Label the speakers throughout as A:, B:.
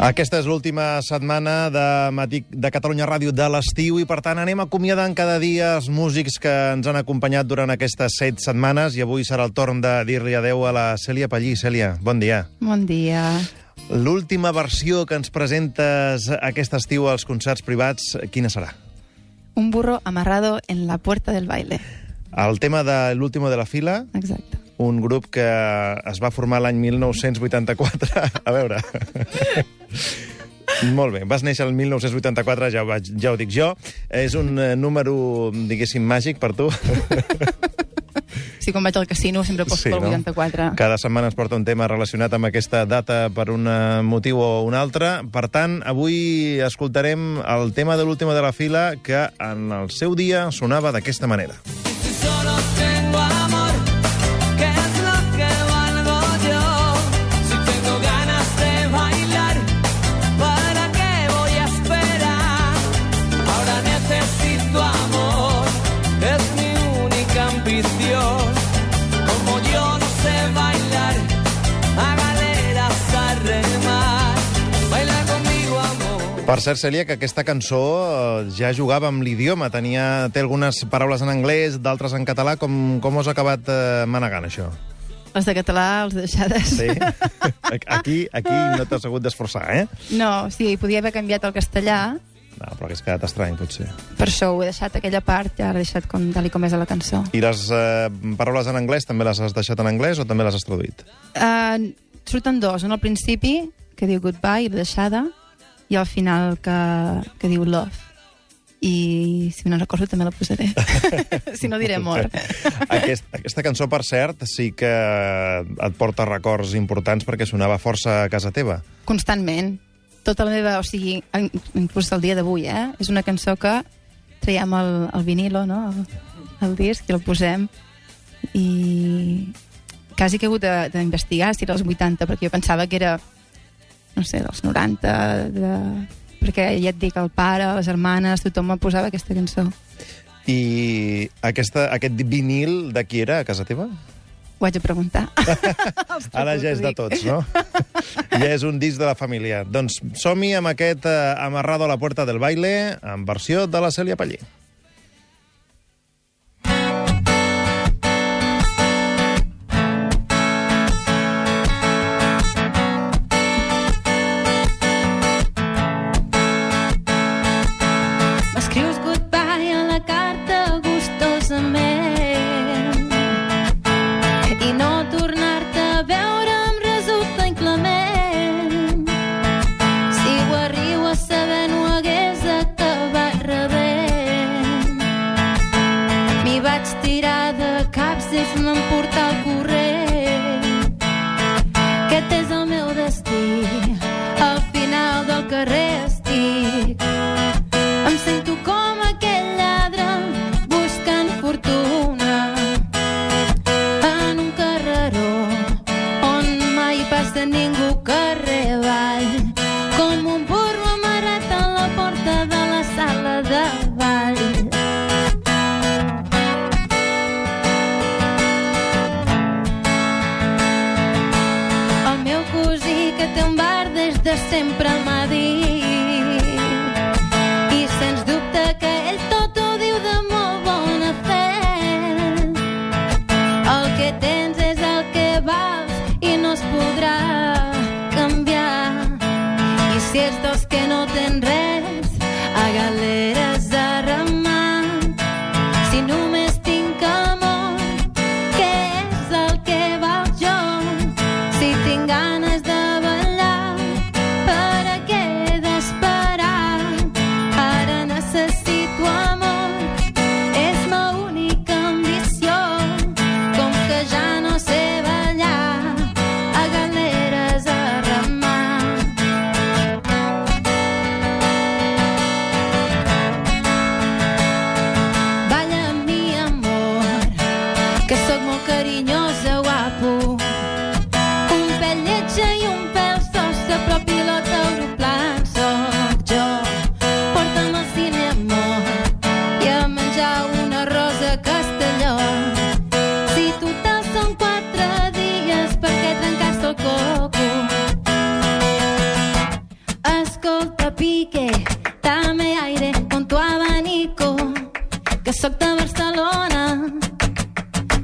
A: Aquesta és l'última setmana de Matí de Catalunya Ràdio de l'estiu i, per tant, anem acomiadant cada dia els músics que ens han acompanyat durant aquestes set setmanes i avui serà el torn de dir-li adeu a la Cèlia Pallí. Cèlia, bon dia.
B: Bon dia.
A: L'última versió que ens presentes aquest estiu als concerts privats, quina serà?
B: Un burro amarrado en la puerta del baile.
A: El tema de l'último de la fila,
B: Exacte.
A: Un grup que es va formar l'any 1984. A veure... Molt bé, vas néixer el 1984, ja ho, vaig, ja ho dic jo. És un eh, número, diguéssim, màgic per tu.
B: Sí, quan vaig al casino sempre poso
A: Sí, no?
B: pel 84.
A: Cada setmana ens porta un tema relacionat amb aquesta data per un eh, motiu o un altre. Per tant, avui escoltarem el tema de l'última de la fila que en el seu dia sonava d'aquesta manera.
C: Si solo tengo
A: Per cert, Cèlia, que aquesta cançó eh, ja jugava amb l'idioma. Tenia, té algunes paraules en anglès, d'altres en català. Com, com us ha acabat eh, manegant, això?
B: Les de català, els de deixades.
A: Sí? Aquí, aquí no t'has hagut d'esforçar, eh?
B: No, sí, podia haver canviat al castellà,
A: No, però hagués quedat estrany, potser.
B: per això ho he deixat, aquella part, ja l'he deixat com, tal i com és a la cançó.
A: I les eh, paraules en anglès també les has deixat en anglès o també les has traduït?
B: Uh, surten dos, un al principi, que diu goodbye, la deixada, i al final que, que diu love. I si no recordo també la posaré. si no diré amor.
A: Aquest, aquesta cançó, per cert, sí que et porta records importants perquè sonava força a casa teva.
B: constantment. Tota la meva... O sigui, in- inclús el dia d'avui, eh? És una cançó que traiem el, el vinilo, no? El, el disc, i el posem. I quasi que he hagut d'investigar si era els 80, perquè jo pensava que era, no sé, dels 90, de... perquè ja et dic, el pare, les germanes, tothom em posava aquesta cançó.
A: I aquesta, aquest vinil de qui era, a casa teva?
B: Ho haig de preguntar.
A: Ara ja és de tots, no? ja és un disc de la família. Doncs som-hi amb aquest eh, Amarrado a la puerta del baile, en versió de la Cèlia Pallí.
D: M'escrius goodbye a la carta sempre el m'ha dit. I sens dubte que ell tot ho diu de molt bona fe. El que tens és el que vals i no es podrà canviar. I si ets dels que no tens res, a galeres a remar. Si només tinc amor, què és el que val jo? Si tinc ganes de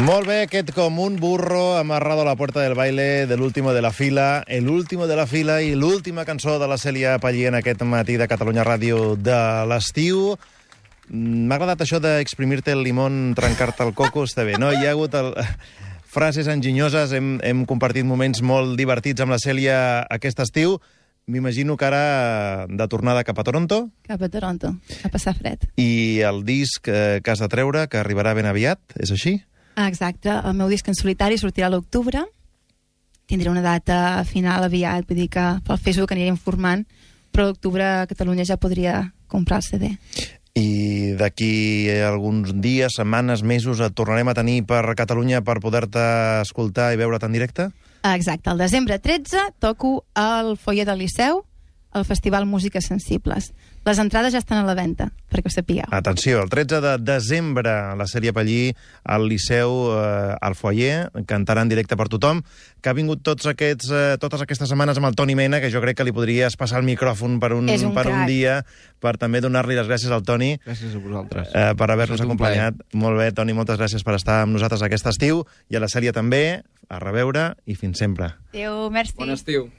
A: Molt bé, aquest com un burro amarrado a la puerta del baile de l'último de la fila, el último de la fila i l'última cançó de la Cèlia Pallí en aquest matí de Catalunya Ràdio de l'estiu. Mm, M'ha agradat això d'exprimir-te el limón, trencar-te el coco, està bé, no? Hi ha hagut el... frases enginyoses, hem, hem compartit moments molt divertits amb la Cèlia aquest estiu. M'imagino que ara de tornada cap a Toronto
B: Cap a Toronto, a passar fred.
A: i el disc eh, que has de treure, que arribarà ben aviat, és així?
B: Ah, exacte, el meu disc en solitari sortirà a l'octubre. Tindré una data final aviat, vull dir que pel Facebook aniré informant, però a l'octubre a Catalunya ja podria comprar el CD.
A: I d'aquí alguns dies, setmanes, mesos, et tornarem a tenir per Catalunya per poder-te escoltar i veure't en directe?
B: Ah, Exacte, el desembre 13 toco al foyer del Liceu, al Festival Músiques Sensibles. Les entrades ja estan a la venda, perquè ho sapigueu.
A: Atenció, el 13 de desembre la sèrie Pallí al Liceu, eh, al foyer, cantarà en directe per tothom, que ha vingut tots aquests, eh, totes aquestes setmanes amb el Toni Mena, que jo crec que li podries passar el micròfon per un,
B: un
A: per un dia, per també donar-li les gràcies al Toni
E: Gràcies a vosaltres.
A: eh, per haver-nos acompanyat. Molt bé, Toni, moltes gràcies per estar amb nosaltres aquest estiu, i a la sèrie també, a reveure i fins sempre.
B: Adéu, merci.
E: Bon estiu.